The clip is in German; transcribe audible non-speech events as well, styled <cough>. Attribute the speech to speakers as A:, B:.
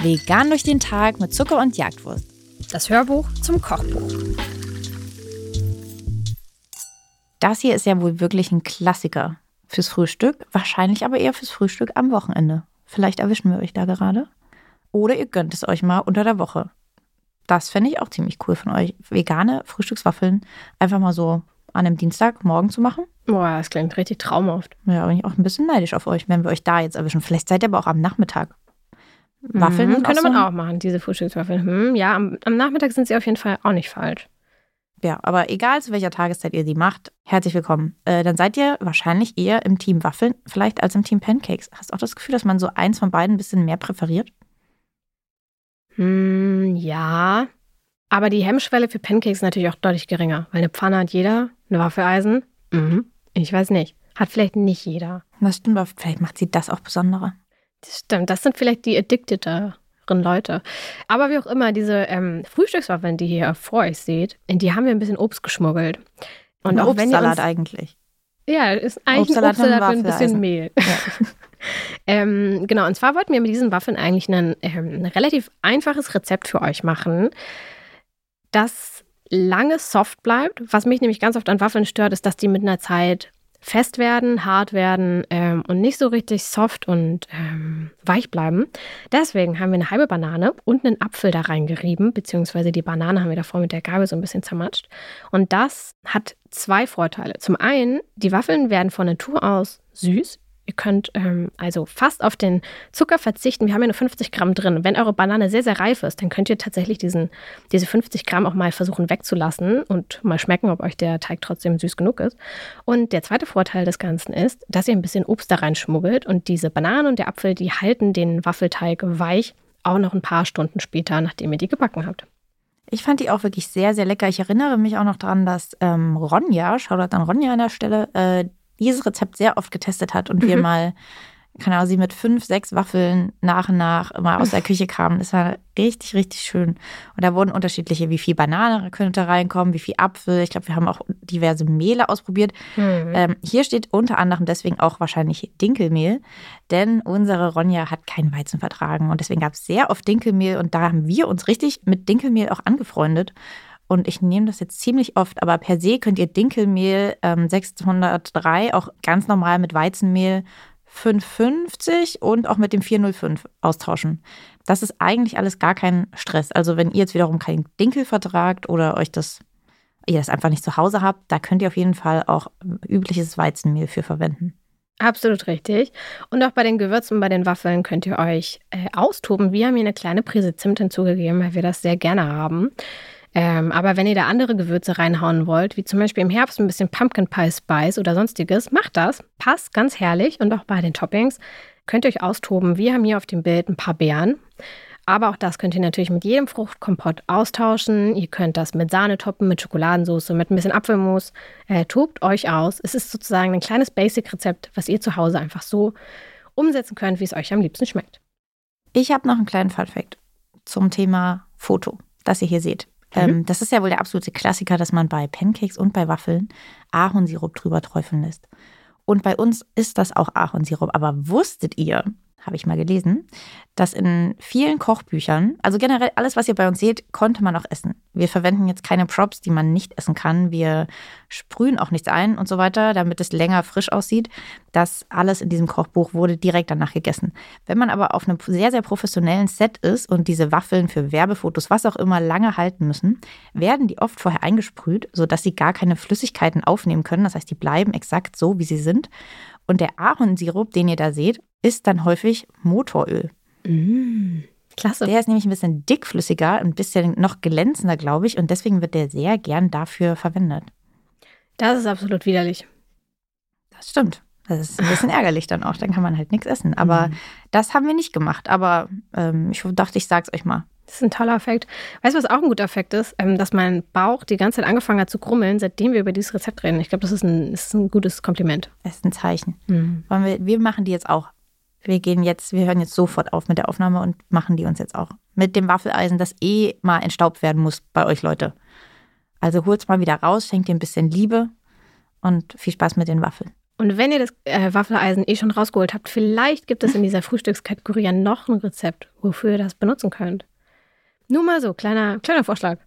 A: Vegan durch den Tag mit Zucker und Jagdwurst.
B: Das Hörbuch zum Kochbuch.
A: Das hier ist ja wohl wirklich ein Klassiker fürs Frühstück, wahrscheinlich aber eher fürs Frühstück am Wochenende. Vielleicht erwischen wir euch da gerade. Oder ihr gönnt es euch mal unter der Woche. Das fände ich auch ziemlich cool von euch. Vegane Frühstückswaffeln einfach mal so an einem Dienstagmorgen zu machen.
B: Boah, das klingt richtig traumhaft.
A: Ja, bin ich auch ein bisschen neidisch auf euch, wenn wir euch da jetzt erwischen. Vielleicht seid ihr aber auch am Nachmittag. Waffeln
B: mhm, könnte
A: auch so,
B: man auch machen, diese Frühstückswaffeln. Hm, ja, am, am Nachmittag sind sie auf jeden Fall auch nicht falsch.
A: Ja, aber egal zu welcher Tageszeit ihr sie macht, herzlich willkommen. Äh, dann seid ihr wahrscheinlich eher im Team Waffeln, vielleicht als im Team Pancakes. Hast du auch das Gefühl, dass man so eins von beiden ein bisschen mehr präferiert?
B: Hm, ja. Aber die Hemmschwelle für Pancakes ist natürlich auch deutlich geringer, weil eine Pfanne hat jeder, eine Waffeleisen, mhm. Ich weiß nicht. Hat vielleicht nicht jeder.
A: Das stimmt, aber vielleicht macht sie das auch besonderer.
B: Das stimmt, das sind vielleicht die addictederen Leute. Aber wie auch immer, diese ähm, Frühstückswaffeln, die ihr hier vor euch seht, in die haben wir ein bisschen Obst geschmuggelt.
A: Und auch Obstsalat
B: uns,
A: eigentlich.
B: Ja, ist eigentlich
A: Obstsalat
B: ein Obstsalat
A: mit
B: mit ein bisschen. Mehl. <laughs> ähm, genau, und zwar wollten wir mit diesen Waffeln eigentlich ein, ähm, ein relativ einfaches Rezept für euch machen, das lange soft bleibt. Was mich nämlich ganz oft an Waffeln stört, ist, dass die mit einer Zeit fest werden, hart werden ähm, und nicht so richtig soft und ähm, weich bleiben. Deswegen haben wir eine halbe Banane und einen Apfel da reingerieben, beziehungsweise die Banane haben wir davor mit der Gabel so ein bisschen zermatscht. Und das hat zwei Vorteile. Zum einen, die Waffeln werden von Natur aus süß. Ihr könnt ähm, also fast auf den Zucker verzichten. Wir haben ja nur 50 Gramm drin. Wenn eure Banane sehr, sehr reif ist, dann könnt ihr tatsächlich diesen, diese 50 Gramm auch mal versuchen wegzulassen und mal schmecken, ob euch der Teig trotzdem süß genug ist. Und der zweite Vorteil des Ganzen ist, dass ihr ein bisschen Obst da reinschmuggelt und diese Banane und der Apfel, die halten den Waffelteig weich, auch noch ein paar Stunden später, nachdem ihr die gebacken habt.
A: Ich fand die auch wirklich sehr, sehr lecker. Ich erinnere mich auch noch daran, dass ähm, Ronja, Shoutout an Ronja an der Stelle, äh, dieses Rezept sehr oft getestet hat und wir
B: Mhm.
A: mal, keine Ahnung, sie mit fünf, sechs Waffeln nach und nach immer aus der Küche kamen. Das war richtig, richtig schön. Und da wurden unterschiedliche, wie viel Banane könnte reinkommen, wie viel Apfel. Ich glaube, wir haben auch diverse Mehle ausprobiert.
B: Mhm.
A: Ähm, hier steht unter anderem deswegen auch wahrscheinlich Dinkelmehl, denn unsere Ronja hat keinen Weizen vertragen und deswegen gab es sehr oft Dinkelmehl und da haben wir uns richtig mit Dinkelmehl auch angefreundet. Und ich nehme das jetzt ziemlich oft, aber per se könnt ihr Dinkelmehl ähm, 603 auch ganz normal mit Weizenmehl 550 und auch mit dem 405 austauschen. Das ist eigentlich alles gar kein Stress. Also wenn ihr jetzt wiederum keinen Dinkel vertragt oder euch das ihr das einfach nicht zu Hause habt, da könnt ihr auf jeden Fall auch übliches Weizenmehl für verwenden.
B: Absolut richtig. Und auch bei den Gewürzen, bei den Waffeln könnt ihr euch äh, austoben. Wir haben hier eine kleine Prise Zimt hinzugegeben, weil wir das sehr gerne haben. Ähm, aber wenn ihr da andere Gewürze reinhauen wollt, wie zum Beispiel im Herbst ein bisschen Pumpkin Pie Spice oder sonstiges, macht das. Passt ganz herrlich. Und auch bei den Toppings könnt ihr euch austoben. Wir haben hier auf dem Bild ein paar Beeren. Aber auch das könnt ihr natürlich mit jedem Fruchtkompott austauschen. Ihr könnt das mit Sahne toppen, mit Schokoladensauce, mit ein bisschen Apfelmus. Äh, tobt euch aus. Es ist sozusagen ein kleines Basic-Rezept, was ihr zu Hause einfach so umsetzen könnt, wie es euch am liebsten schmeckt.
A: Ich habe noch einen kleinen Fun-Fact zum Thema Foto, das ihr hier seht.
B: Mhm.
A: Ähm, das ist ja wohl der absolute Klassiker, dass man bei Pancakes und bei Waffeln Ahornsirup drüber träufeln lässt. Und bei uns ist das auch Ahornsirup. Aber wusstet ihr, habe ich mal gelesen, dass in vielen Kochbüchern, also generell alles, was ihr bei uns seht, konnte man auch essen. Wir verwenden jetzt keine Props, die man nicht essen kann. Wir sprühen auch nichts ein und so weiter, damit es länger frisch aussieht. Das alles in diesem Kochbuch wurde direkt danach gegessen. Wenn man aber auf einem sehr, sehr professionellen Set ist und diese Waffeln für Werbefotos, was auch immer, lange halten müssen, werden die oft vorher eingesprüht, sodass sie gar keine Flüssigkeiten aufnehmen können. Das heißt, die bleiben exakt so, wie sie sind. Und der Ahornsirup, den ihr da seht, ist dann häufig Motoröl.
B: Klasse.
A: Der ist nämlich ein bisschen dickflüssiger, ein bisschen noch glänzender, glaube ich. Und deswegen wird der sehr gern dafür verwendet.
B: Das ist absolut widerlich.
A: Das stimmt. Das ist ein bisschen <laughs> ärgerlich dann auch. Dann kann man halt nichts essen. Aber
B: Mhm.
A: das haben wir nicht gemacht. Aber ähm, ich dachte, ich sag's euch mal.
B: Das ist ein toller Effekt. Weißt du, was auch ein guter Effekt ist? Ähm, dass mein Bauch die ganze Zeit angefangen hat zu grummeln, seitdem wir über dieses Rezept reden. Ich glaube, das ist ein, das ist ein gutes Kompliment.
A: Das ist ein Zeichen. Wollen wir, wir machen die jetzt auch. Wir gehen jetzt, wir hören jetzt sofort auf mit der Aufnahme und machen die uns jetzt auch. Mit dem Waffeleisen, das eh mal entstaubt werden muss bei euch Leute. Also holt's mal wieder raus, schenkt ihr ein bisschen Liebe und viel Spaß mit den Waffeln.
B: Und wenn ihr das äh, Waffeleisen eh schon rausgeholt habt, vielleicht gibt es in dieser <laughs> Frühstückskategorie ja noch ein Rezept, wofür ihr das benutzen könnt. Nur mal so, kleiner, kleiner Vorschlag.